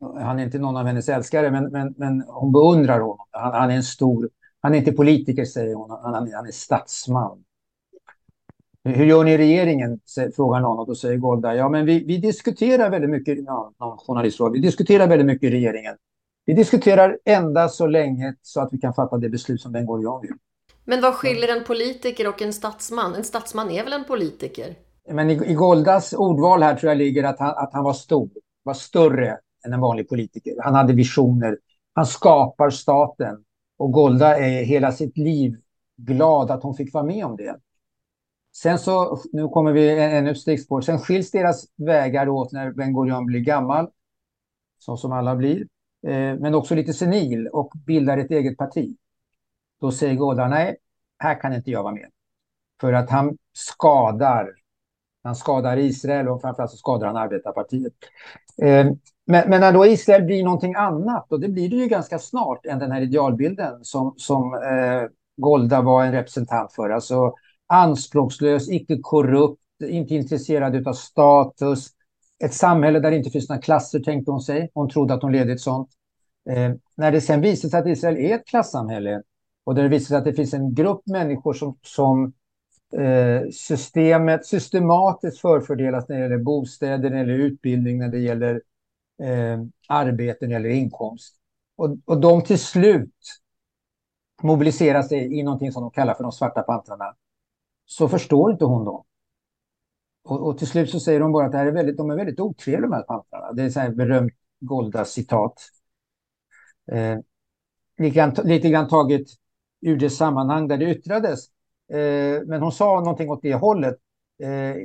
S2: Han är inte någon av hennes älskare, men, men, men hon beundrar honom. Han, han är en stor han är inte politiker, säger hon. Han, han är statsman. Hur gör ni i regeringen? frågar någon och då säger Golda. Ja, men vi, vi diskuterar väldigt mycket. Ja, någon journalist frågar. Vi diskuterar väldigt mycket i regeringen. Vi diskuterar endast så länge så att vi kan fatta det beslut som Ben Gurion vill.
S1: Men vad skiljer en politiker och en statsman? En statsman är väl en politiker?
S2: Men i, i Goldas ordval här tror jag ligger att han, att han var stor, var större än en vanlig politiker. Han hade visioner. Han skapar staten. Och Golda är hela sitt liv glad att hon fick vara med om det. Sen så, nu kommer vi ännu ett stickspår. Sen skiljs deras vägar åt när Ben Gurion blir gammal, så som alla blir, Eh, men också lite senil och bildar ett eget parti. Då säger Golda, nej, här kan inte jag vara med. För att han skadar, han skadar Israel och framförallt så skadar han arbetarpartiet. Eh, men, men, när då Israel blir någonting annat, och det blir det ju ganska snart än den här idealbilden som, som eh, Golda var en representant för. Alltså anspråkslös, icke korrupt, inte intresserad av status. Ett samhälle där det inte finns några klasser, tänkte hon sig. Hon trodde att hon ledde ett sånt. Eh, när det sen visade sig att Israel är ett klassamhälle och där det visade sig att det finns en grupp människor som, som eh, systemet systematiskt förfördelas när det gäller bostäder, när det gäller utbildning, när det gäller eh, arbete, eller inkomst. Och, och de till slut mobiliserar sig i någonting som de kallar för de svarta pantrarna så förstår inte hon dem. Och, och, till slut så säger de bara att det här är väldigt, de är väldigt otrevliga de här pantrarna. Det är så här berömt Golda-citat. Eh, lite, lite grann taget ur det sammanhang där det yttrades. Eh, men hon sa någonting åt det hållet. Eh,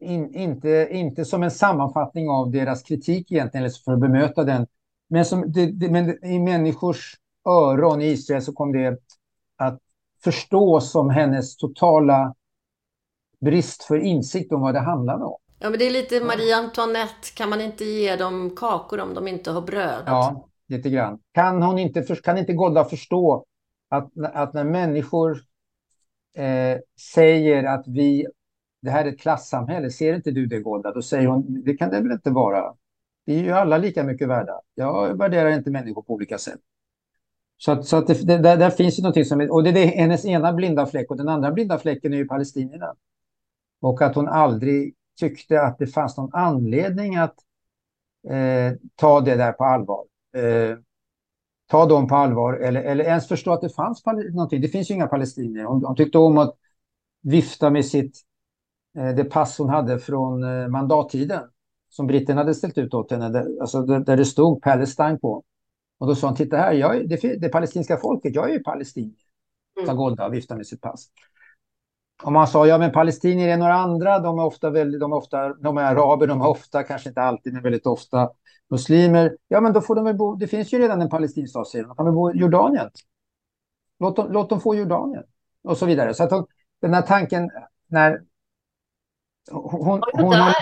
S2: in, inte, inte som en sammanfattning av deras kritik egentligen, eller för att bemöta den. Men, som, det, det, men i människors öron i Israel så kom det att förstås som hennes totala brist för insikt om vad det handlade om.
S1: Ja, men det är lite Marie Antoinette. Kan man inte ge dem kakor om de inte har bröd?
S2: Ja, lite grann. Kan, hon inte, kan inte Golda förstå att, att när människor eh, säger att vi, det här är ett klassamhälle, ser inte du det Golda? Då säger hon, det kan det väl inte vara? Vi är ju alla lika mycket värda. Jag värderar inte människor på olika sätt. Så, att, så att det, där, där, finns ju någonting som... Och det är hennes ena blinda fläck och den andra blinda fläcken är ju palestinierna. Och att hon aldrig tyckte att det fanns någon anledning att eh, ta det där på allvar. Eh, ta dem på allvar eller, eller ens förstå att det fanns någonting. Det finns ju inga palestinier. Hon, hon tyckte om att vifta med sitt, eh, det pass hon hade från eh, mandattiden som britterna hade ställt ut åt henne, där, alltså där, det stod Palestine på. Och då sa han, titta här, jag är, det, det palestinska folket, jag är ju palestinier. Mm. Golda och viftade med sitt pass. Och man sa, ja men palestinier är några andra, de är ofta väldigt, de är ofta, de är araber, de är ofta, kanske inte alltid, men väldigt ofta muslimer. Ja men då får de väl bo, det finns ju redan en palestinsk stat, säger de, de kan väl bo i Jordanien. Låt dem, låt dem få Jordanien. Och så vidare. Så att hon, den här tanken när
S1: hon, hon, hon,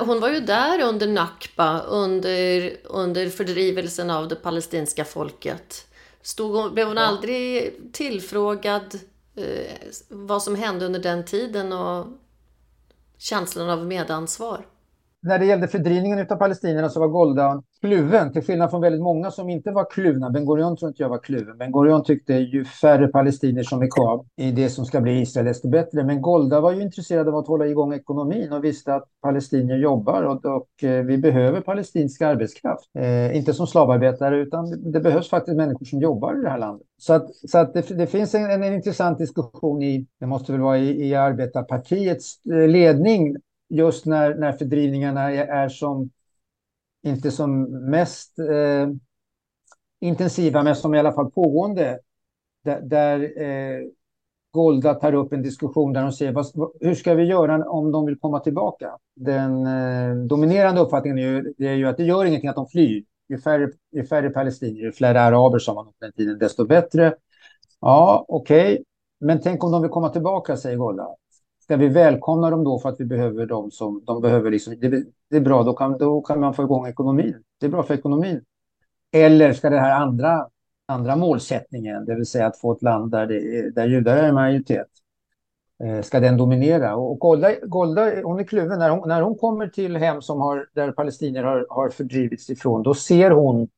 S1: hon var ju där under Nakba, under, under fördrivelsen av det palestinska folket. Stod hon, blev hon aldrig tillfrågad Eh, vad som hände under den tiden och känslan av medansvar?
S2: När det gällde fördrivningen av palestinierna så var Golda kluven, till skillnad från väldigt många som inte var kluvna. Ben Gurion tror inte jag var kluven. Ben Gurion tyckte ju färre palestinier som är kvar i det som ska bli Israel, desto bättre. Men Golda var ju intresserad av att hålla igång ekonomin och visste att palestinier jobbar och, och eh, vi behöver palestinsk arbetskraft. Eh, inte som slavarbetare, utan det behövs faktiskt människor som jobbar i det här landet. Så, att, så att det, det finns en, en, intressant diskussion i, det måste väl vara i, i arbetarpartiets eh, ledning just när, när fördrivningarna är, är som, inte som mest eh, intensiva, men som i alla fall pågående, där, där eh, Golda tar upp en diskussion där de säger vad, hur ska vi göra om de vill komma tillbaka? Den eh, dominerande uppfattningen är ju, är ju, att det gör ingenting att de flyr. Ju färre, ju färre palestinier, ju fler araber som man på den tiden, desto bättre. Ja, okej. Okay. Men tänk om de vill komma tillbaka, säger Golda. Ska vi välkomna dem då för att vi behöver dem som de behöver? Liksom, det, det, är bra, då kan, då kan man få igång ekonomin. Det är bra för ekonomin. Eller ska det här andra, andra målsättningen, det vill säga att få ett land där, det, där judar är majoritet, eh, ska den dominera? Och Golda, Golda hon är kluven. När hon, när hon kommer till hem som har, där palestinier har, har fördrivits ifrån, då ser hon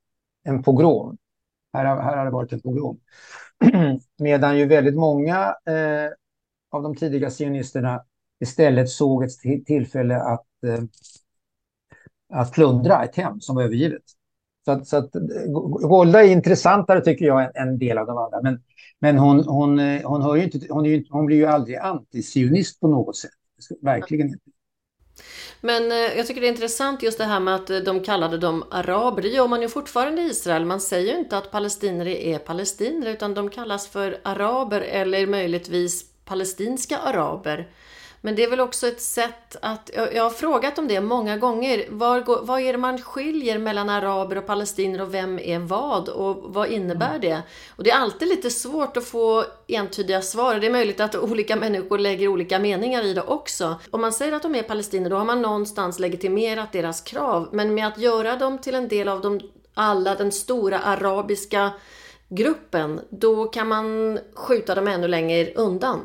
S2: en pogrom. Här, här har det varit en pogrom. Medan ju väldigt många eh, av de tidiga sionisterna istället såg ett tillfälle att, eh, att plundra ett hem som var övergivet. Så att, så att eh, Golda är intressantare tycker jag än en del av de andra. Men, men hon, hon, eh, hon, hör inte, hon, är, hon blir ju aldrig antisionist på något sätt. Verkligen inte.
S1: Men eh, jag tycker det är intressant just det här med att de kallade dem araber. Det gör man ju fortfarande i Israel. Man säger ju inte att palestinier är palestinier utan de kallas för araber eller möjligtvis palestinska araber. Men det är väl också ett sätt att, jag har frågat om det många gånger, var, vad är det man skiljer mellan araber och palestinier och vem är vad och vad innebär mm. det? Och det är alltid lite svårt att få entydiga svar. Det är möjligt att olika människor lägger olika meningar i det också. Om man säger att de är palestinier, då har man någonstans legitimerat deras krav. Men med att göra dem till en del av de, alla den stora arabiska gruppen, då kan man skjuta dem ännu längre undan.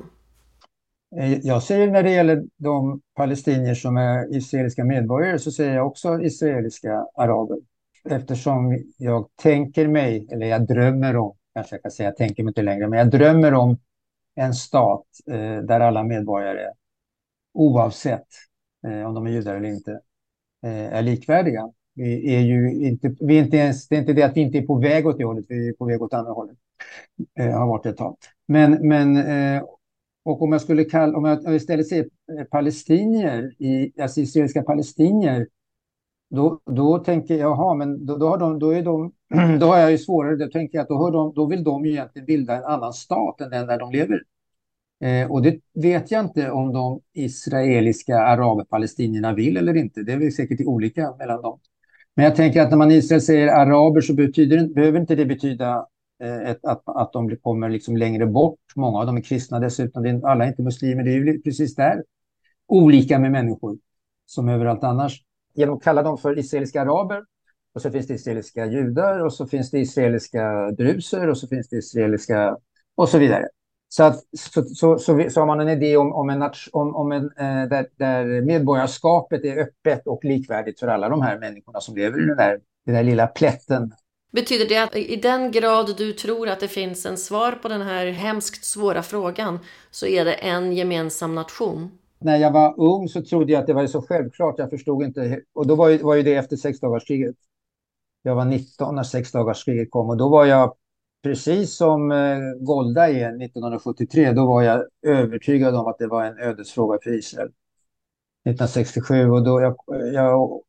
S2: Eh, jag säger när det gäller de palestinier som är israeliska medborgare så säger jag också israeliska araber. Eftersom jag tänker mig, eller jag drömmer om, kanske jag kan säga, jag tänker mig inte längre, men jag drömmer om en stat eh, där alla medborgare, oavsett eh, om de är judar eller inte, eh, är likvärdiga. Vi är ju inte, vi är inte ens, det är inte det att vi inte är på väg åt det hållet, vi är på väg åt andra hållet. Eh, har varit ett tag. Men, men eh, och om jag skulle kalla, om jag istället säger eh, palestinier, i, alltså israeliska palestinier, då, då tänker jag, jaha, men då, då, har de, då, är de, då har jag ju svårare, då tänker jag att då, har de, då vill de ju egentligen bilda en annan stat än den där de lever. Eh, och det vet jag inte om de israeliska araber-palestinierna vill eller inte. Det är väl säkert olika mellan dem. Men jag tänker att när man i Israel säger araber så betyder, behöver inte det betyda eh, ett, att, att de kommer liksom längre bort. Många av dem är kristna dessutom. alla är inte muslimer. Det är ju precis där olika med människor som överallt annars. Genom att kalla dem för israeliska araber och så finns det israeliska judar och så finns det israeliska druser och så finns det israeliska och så vidare. Så, att, så, så, så, så har man en idé om, om en, om, om en eh, där, där medborgarskapet är öppet och likvärdigt för alla de här människorna som lever i den där, den där lilla plätten
S1: Betyder det att i den grad du tror att det finns en svar på den här hemskt svåra frågan så är det en gemensam nation?
S2: När jag var ung så trodde jag att det var så självklart. Jag förstod inte. Och då var ju, var ju det efter sexdagarskriget. Jag var 19 när sexdagarskriget kom och då var jag precis som eh, Golda är 1973. Då var jag övertygad om att det var en ödesfråga för Israel. 1967 och då jag, jag,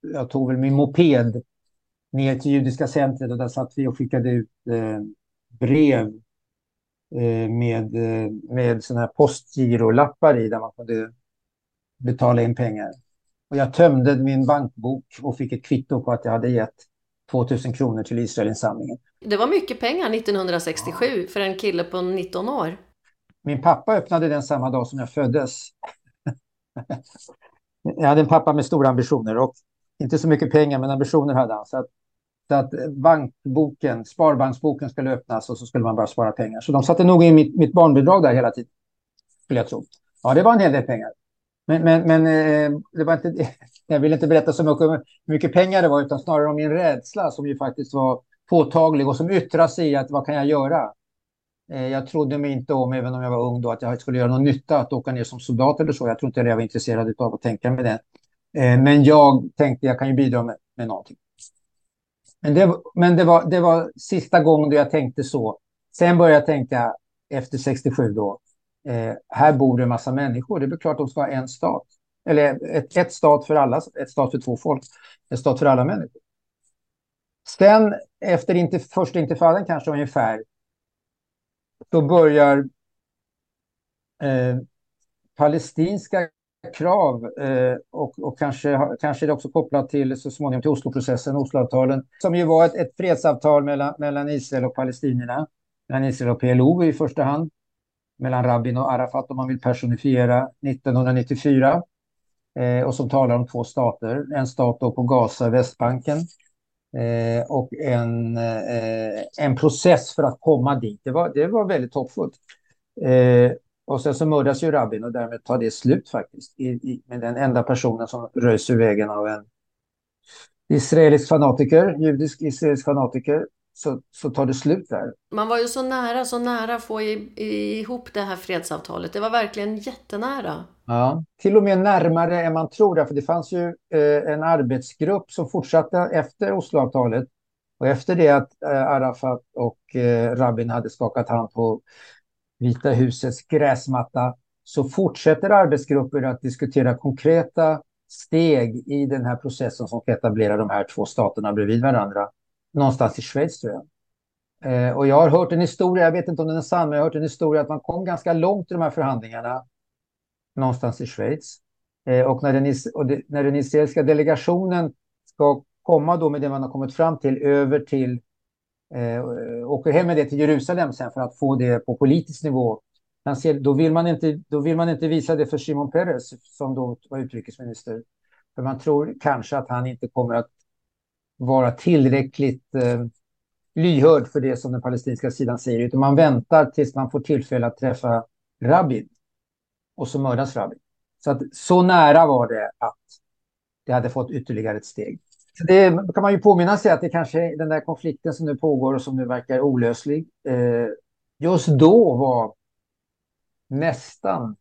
S2: jag tog väl min moped ner till Judiska centret och där satt vi och skickade ut eh, brev eh, med, eh, med sådana här postgirolappar i där man kunde betala in pengar. Och jag tömde min bankbok och fick ett kvitto på att jag hade gett 2000 kronor till Israelinsamlingen.
S1: Det var mycket pengar 1967 ja. för en kille på 19 år.
S2: Min pappa öppnade den samma dag som jag föddes. jag hade en pappa med stora ambitioner och inte så mycket pengar, men ambitioner hade han. Så att så att bankboken, sparbanksboken skulle öppnas och så skulle man bara spara pengar. Så de satte nog in mitt, mitt barnbidrag där hela tiden, skulle jag tro. Ja, det var en hel del pengar. Men, men, men eh, det var inte, jag vill inte berätta så mycket hur mycket pengar det var, utan snarare om min rädsla som ju faktiskt var påtaglig och som yttrar sig i att vad kan jag göra? Eh, jag trodde mig inte om, även om jag var ung då, att jag skulle göra någon nytta att åka ner som soldat eller så. Jag tror inte jag var intresserad av att tänka med det. Eh, men jag tänkte jag kan ju bidra med, med någonting. Men, det, men det, var, det var sista gången då jag tänkte så. Sen började jag tänka efter 67 då. Eh, här bor det en massa människor. Det är klart de ska ha en stat. Eller ett, ett stat för alla, ett stat för två folk. En stat för alla människor. Sen efter inte, första intifadan kanske ungefär. Då börjar eh, palestinska krav eh, och, och kanske, kanske det också kopplat till så småningom till Osloprocessen, Osloavtalen, som ju var ett, ett fredsavtal mellan, mellan Israel och palestinierna, mellan Israel och PLO i första hand, mellan Rabin och Arafat om man vill personifiera 1994 eh, och som talar om två stater, en stat då på Gaza, Västbanken Eh, och en, eh, en process för att komma dit. Det var, det var väldigt hoppfullt. Eh, och sen så mördas ju Rabin och därmed tar det slut faktiskt. I, i, med den enda personen som röjs ur vägen av en israelisk fanatiker, judisk israelisk fanatiker, så, så tar det slut där.
S1: Man var ju så nära, så nära att få i, i, ihop det här fredsavtalet. Det var verkligen jättenära.
S2: Ja, till och med närmare än man tror. För det fanns ju eh, en arbetsgrupp som fortsatte efter Osloavtalet. Och efter det att eh, Arafat och eh, Rabin hade skakat hand på Vita husets gräsmatta så fortsätter arbetsgrupper att diskutera konkreta steg i den här processen som ska etablera de här två staterna bredvid varandra. Någonstans i Schweiz tror jag. Eh, och jag har hört en historia, jag vet inte om den är sann, men jag har hört en historia att man kom ganska långt i de här förhandlingarna någonstans i Schweiz. Eh, och när den, och det, när den israeliska delegationen ska komma då med det man har kommit fram till över till, eh, åker hem med det till Jerusalem sen för att få det på politisk nivå. Ser, då, vill man inte, då vill man inte visa det för Simon Peres som då var utrikesminister. För man tror kanske att han inte kommer att vara tillräckligt eh, lyhörd för det som den palestinska sidan säger, utan man väntar tills man får tillfälle att träffa Rabin. Och så mördas Rabin. Så, att, så nära var det att det hade fått ytterligare ett steg. Så det kan man ju påminna sig att det kanske är den där konflikten som nu pågår och som nu verkar olöslig. Eh, just då var nästan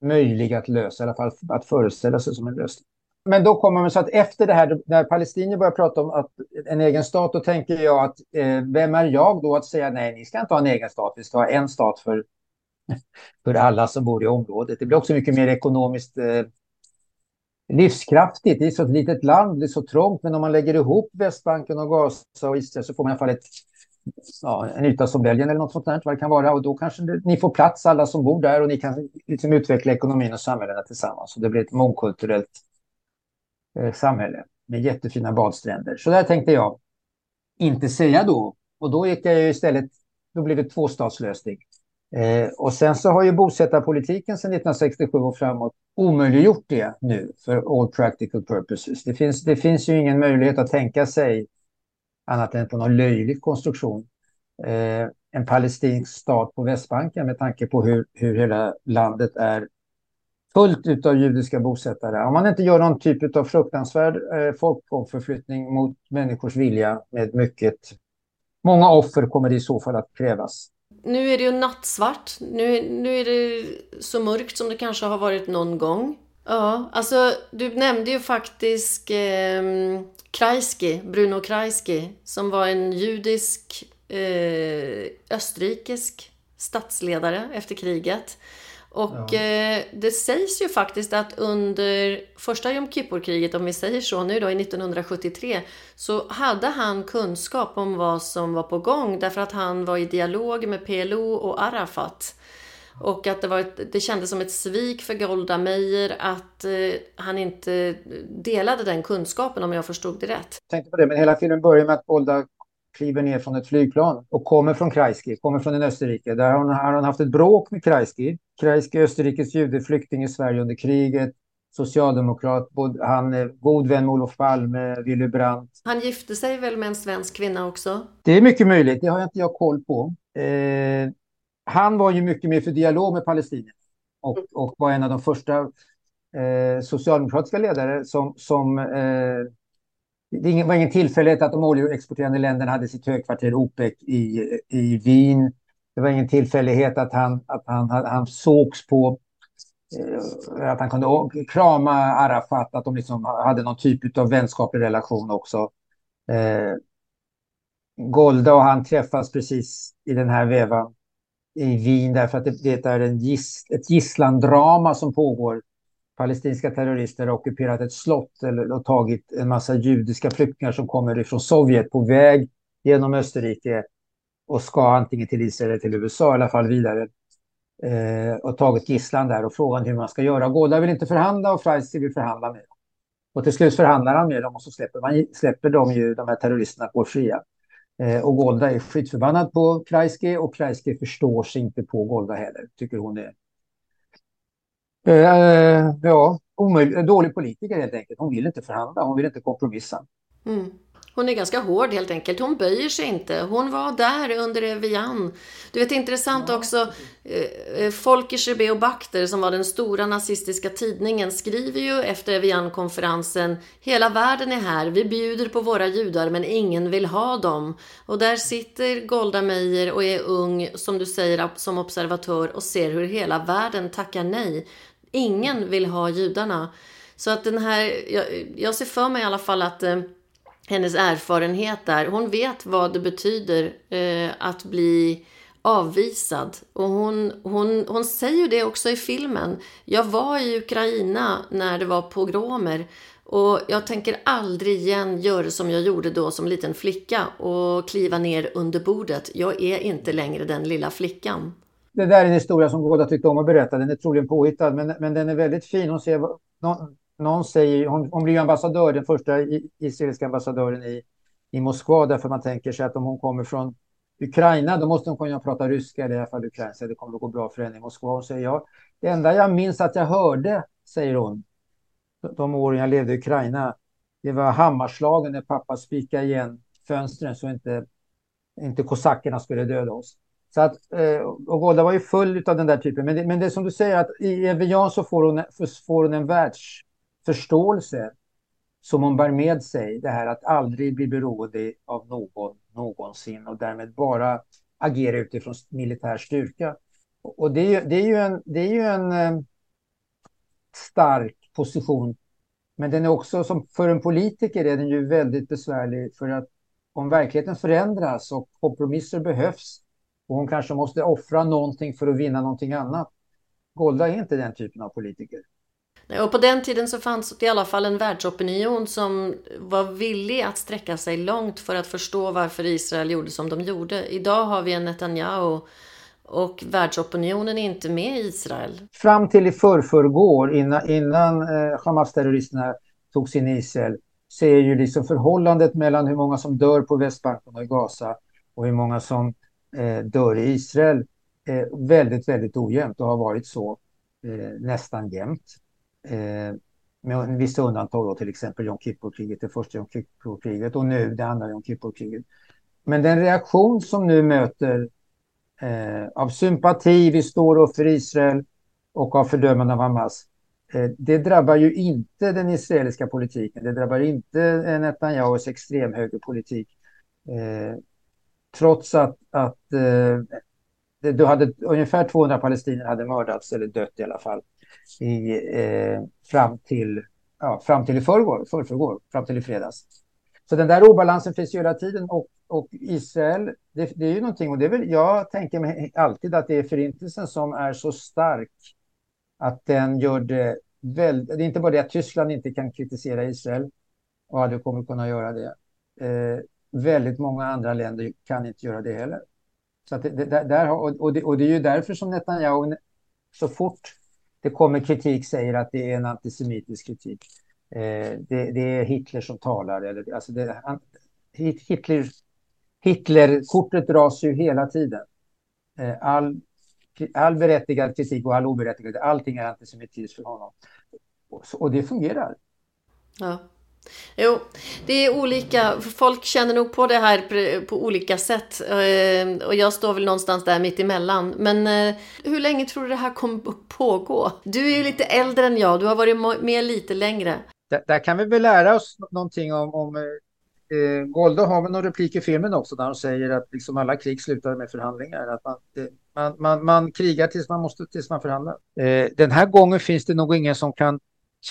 S2: möjlig att lösa, i alla fall att föreställa sig som en lösning. Men då kommer man så att efter det här, när palestinier börjar prata om att en egen stat, då tänker jag att eh, vem är jag då att säga nej, ni ska inte ha en egen stat, vi ska ha en stat för, för alla som bor i området. Det blir också mycket mer ekonomiskt eh, livskraftigt. Det är så ett litet land, det är så trångt, men om man lägger ihop Västbanken och Gaza och Israel så får man i alla fall ett, ja, en yta som Belgien eller något sånt där, vad det kan vara. Och då kanske det, ni får plats, alla som bor där, och ni kan liksom utveckla ekonomin och samhällena tillsammans. Så det blir ett mångkulturellt eh, samhälle med jättefina badstränder. Så där tänkte jag inte säga då. Och då gick jag istället, då blev det tvåstatslösning. Eh, och sen så har ju bosättarpolitiken sedan 1967 och framåt omöjliggjort det nu för all practical purposes. Det finns, det finns ju ingen möjlighet att tänka sig annat än på någon löjlig konstruktion. Eh, en palestinsk stat på Västbanken med tanke på hur, hur hela landet är fullt av judiska bosättare. Om man inte gör någon typ av fruktansvärd eh, folkförflyttning mot människors vilja med mycket Många offer kommer det i så fall att krävas
S1: nu är det ju nattsvart. Nu, nu är det så mörkt som det kanske har varit någon gång. Ja, alltså du nämnde ju faktiskt eh, Kreisky, Bruno Kreisky, som var en judisk eh, österrikisk statsledare efter kriget. Och ja. eh, det sägs ju faktiskt att under första Jom Kippur-kriget, om vi säger så nu då, i 1973, så hade han kunskap om vad som var på gång därför att han var i dialog med PLO och Arafat. Och att det, var ett, det kändes som ett svik för Golda Meir att eh, han inte delade den kunskapen om jag förstod det rätt.
S2: Jag tänkte på det, men hela filmen börjar med att Golda kliver ner från ett flygplan och kommer från Kreisky, kommer från en Österrike. Där har hon, har hon haft ett bråk med Kreisky. Kreisky, Österrikes judeflykting i Sverige under kriget. Socialdemokrat, han är god vän med Olof Palme, Willy Brandt.
S1: Han gifte sig väl med en svensk kvinna också?
S2: Det är mycket möjligt, det har jag inte jag koll på. Eh, han var ju mycket mer för dialog med palestinier och, och var en av de första eh, socialdemokratiska ledare som, som eh, det var ingen tillfällighet att de oljeexporterande länderna hade sitt högkvarter OPEC i, i Wien. Det var ingen tillfällighet att han, att han, han sågs på eh, att han kunde krama Arafat, att de liksom hade någon typ av vänskaplig relation också. Eh, Golda och han träffas precis i den här vevan i Wien därför att det, det är en giss, ett gisslandrama som pågår palestinska terrorister har ockuperat ett slott eller, och tagit en massa judiska flyktingar som kommer ifrån Sovjet på väg genom Österrike och ska antingen till Israel eller till USA, i alla fall vidare. Eh, och tagit gisslan där och frågan hur man ska göra. Goda vill inte förhandla och Freisty vill förhandla med dem. Och till slut förhandlar han med dem och så släpper, man, släpper de ju de här terroristerna på fria. Eh, och Golda är skitförbannad på Kreisky och Kreisky förstår sig inte på Golda heller. Tycker hon är Eh, ja, omöjlig, dålig politiker helt enkelt. Hon vill inte förhandla, hon vill inte kompromissa.
S1: Mm. Hon är ganska hård helt enkelt. Hon böjer sig inte. Hon var där under Evian. Du vet intressant ja. också. Eh, Folke Chebeo Bakter som var den stora nazistiska tidningen skriver ju efter Evian-konferensen Hela världen är här. Vi bjuder på våra judar men ingen vill ha dem. Och där sitter Golda Meir och är ung som du säger som observatör och ser hur hela världen tackar nej Ingen vill ha judarna. Så att den här, jag, jag ser för mig i alla fall att eh, hennes erfarenhet där, hon vet vad det betyder eh, att bli avvisad. Och hon, hon, hon säger det också i filmen. Jag var i Ukraina när det var pogromer och jag tänker aldrig igen göra som jag gjorde då som liten flicka och kliva ner under bordet. Jag är inte längre den lilla flickan.
S2: Det där är en historia som Goda tyckte om att berätta. Den är troligen påhittad, men, men den är väldigt fin. Hon, ser, någon, någon säger, hon, hon blir ambassadör, den första israeliska ambassadören i, i Moskva, därför man tänker sig att om hon kommer från Ukraina, då måste hon kunna prata ryska, eller i alla fall ukrainska. Det kommer att gå bra för henne i Moskva. Hon säger ja, det enda jag minns att jag hörde, säger hon, de åren jag levde i Ukraina, det var hammarslagen när pappa spikade igen fönstren så inte, inte kosackerna skulle döda oss. Så att, eh, och Golda var ju full av den där typen. Men det, men det är som du säger, att i Evian så får hon, får hon en förståelse som hon bär med sig. Det här att aldrig bli beroende av någon någonsin och därmed bara agera utifrån militär styrka. Och det är ju, det är ju en, det är ju en eh, stark position. Men den är också, som för en politiker är den ju väldigt besvärlig för att om verkligheten förändras och kompromisser behövs och hon kanske måste offra någonting för att vinna någonting annat. Golda är inte den typen av politiker.
S1: Och på den tiden så fanns det i alla fall en världsopinion som var villig att sträcka sig långt för att förstå varför Israel gjorde som de gjorde. Idag har vi en Netanyahu och världsopinionen är inte med i Israel.
S2: Fram till i förrförrgår, innan, innan eh, Hamas-terroristerna tog sin in i Israel, så är ju liksom förhållandet mellan hur många som dör på Västbanken och i Gaza och hur många som eh, dör i Israel eh, väldigt, väldigt ojämnt och har varit så eh, nästan jämt. Eh, med vissa undantag då, till exempel Jom Kippur-kriget, det första Jom Kippur-kriget och nu det andra Jom Kippur-kriget. Men den reaktion som nu möter eh, av sympati, vi står upp för Israel och av fördömande av Hamas. Eh, det drabbar ju inte den israeliska politiken, det drabbar inte eh, Netanyahus extremhögerpolitik. Eh, trots att, att eh, du hade ungefär 200 palestinier hade mördats eller dött i alla fall i, eh, fram till ja, fram till i förrgår, förrgår, fram till i fredags. Så den där obalansen finns ju hela tiden och, och Israel, det, det, är ju någonting och det är väl, jag tänker mig alltid att det är förintelsen som är så stark att den gör det väl, det är inte bara det att Tyskland inte kan kritisera Israel och aldrig kommer kunna göra det. Eh, väldigt många andra länder kan inte göra det heller. Så det, det, där, och, det, och det är ju därför som Netanyahu så fort det kommer kritik säger att det är en antisemitisk kritik. Eh, det, det, är Hitler som talar. Eller, alltså det, Hitler, Hitlerkortet dras ju hela tiden. Eh, all, all berättigad kritik och all oberättigad, allting är antisemitiskt för honom. Och, och det fungerar.
S1: Ja. Jo, det är olika. Folk känner nog på det här på olika sätt. Eh, och jag står väl någonstans där mitt emellan. Men eh, hur länge tror du det här kommer pågå? Du är ju lite äldre än jag. Du har varit med lite längre.
S2: Där, där kan vi väl lära oss någonting om, om eh, Golda har väl någon replik i filmen också där hon säger att liksom alla krig slutar med förhandlingar. Att man, eh, man, man, man krigar tills man, måste, tills man förhandlar. Eh, den här gången finns det nog ingen som kan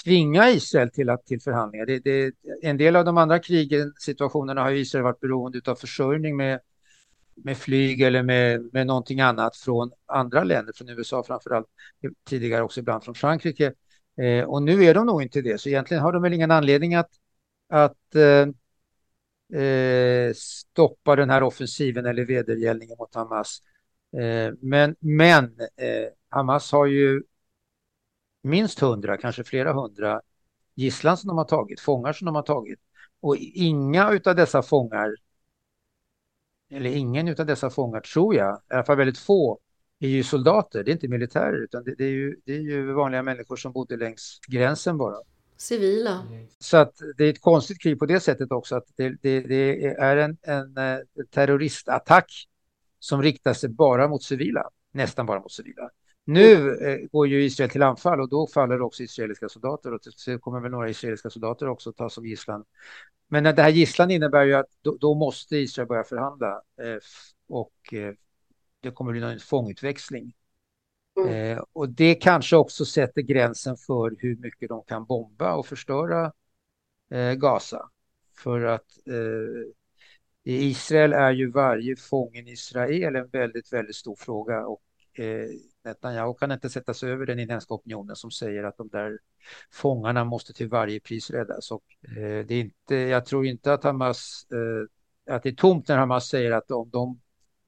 S2: tvinga Israel till, att, till förhandlingar. Det, det, en del av de andra krigen, situationerna har Israel varit beroende av försörjning med, med flyg eller med, med någonting annat från andra länder, från USA framförallt, tidigare också ibland från Frankrike. Eh, och nu är de nog inte det, så egentligen har de väl ingen anledning att, att eh, eh, stoppa den här offensiven eller vedergällningen mot Hamas. Eh, men men eh, Hamas har ju minst hundra, kanske flera hundra gisslan som de har tagit, fångar som de har tagit. Och inga utav dessa fångar, eller ingen utav dessa fångar tror jag, i alla fall väldigt få, är ju soldater, det är inte militärer utan det, det, är, ju, det är ju vanliga människor som bodde längs gränsen bara.
S1: Civila.
S2: Så att det är ett konstigt krig på det sättet också att det, det, är en, en, en terroristattack som riktar sig bara mot civila, nästan bara mot civila. Nu eh, går ju Israel till anfall och då faller också israeliska soldater och så kommer väl några israeliska soldater också tas som gisslan. Men det här gisslan innebär ju att då, då måste Israel börja förhandla eh, och eh, det kommer bli en fångutväxling. Mm. Eh, och det kanske också sätter gränsen för hur mycket de kan bomba och förstöra eh, Gaza. För att eh, i Israel är ju varje fången Israel en väldigt, väldigt stor fråga och eh, Netanyahu kan inte sätta sig över den inhemska opinionen som säger att de där fångarna måste till varje pris räddas. Och, eh, det är inte, jag tror inte att Hamas, eh, att det är tomt när Hamas säger att om de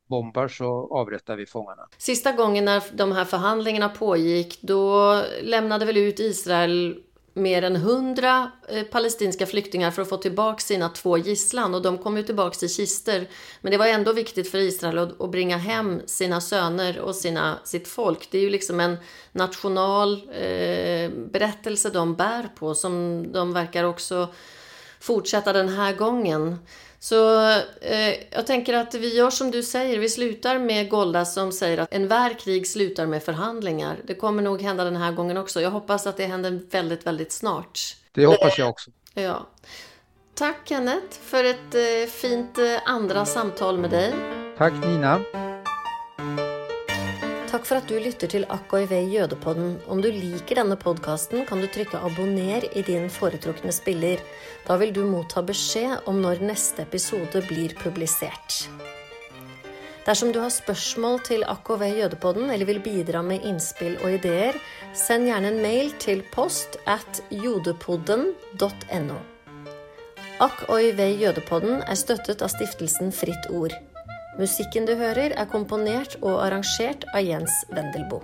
S2: bombar så avrättar vi fångarna.
S1: Sista gången när de här förhandlingarna pågick, då lämnade väl ut Israel mer än hundra eh, palestinska flyktingar för att få tillbaka sina två gisslan och de kom ju tillbaka i kister. Men det var ändå viktigt för Israel att, att bringa hem sina söner och sina, sitt folk. Det är ju liksom en national eh, berättelse de bär på som de verkar också fortsätta den här gången. Så eh, jag tänker att vi gör som du säger, vi slutar med Golda som säger att en vär krig slutar med förhandlingar. Det kommer nog hända den här gången också. Jag hoppas att det händer väldigt, väldigt snart.
S2: Det hoppas jag också.
S1: Ja. Tack Kenneth för ett eh, fint eh, andra samtal med dig.
S2: Tack Nina.
S1: Takk for at du lytter til AKIV Jødepodden. Om du liker denne podkasten, kan du trykke 'abonner' i din foretrukne spiller. Da vil du motta beskjed om når neste episode blir publisert. Dersom du har spørsmål til AKV Jødepodden eller vil bidra med innspill og ideer, send gjerne en mail til post at jodepodden.no. AKOIV Jødepodden er støttet av stiftelsen Fritt Ord. Musikken du hører, er komponert og arrangert av Jens Wendelboe.